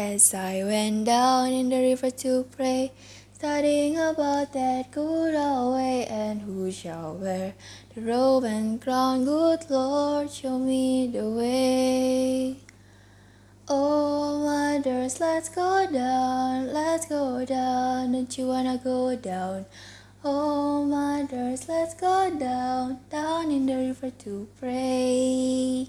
As I went down in the river to pray, studying about that good old way, and who shall wear the robe and crown? Good Lord, show me the way. Oh, mothers, let's go down, let's go down. Don't you wanna go down? Oh, mothers, let's go down, down in the river to pray.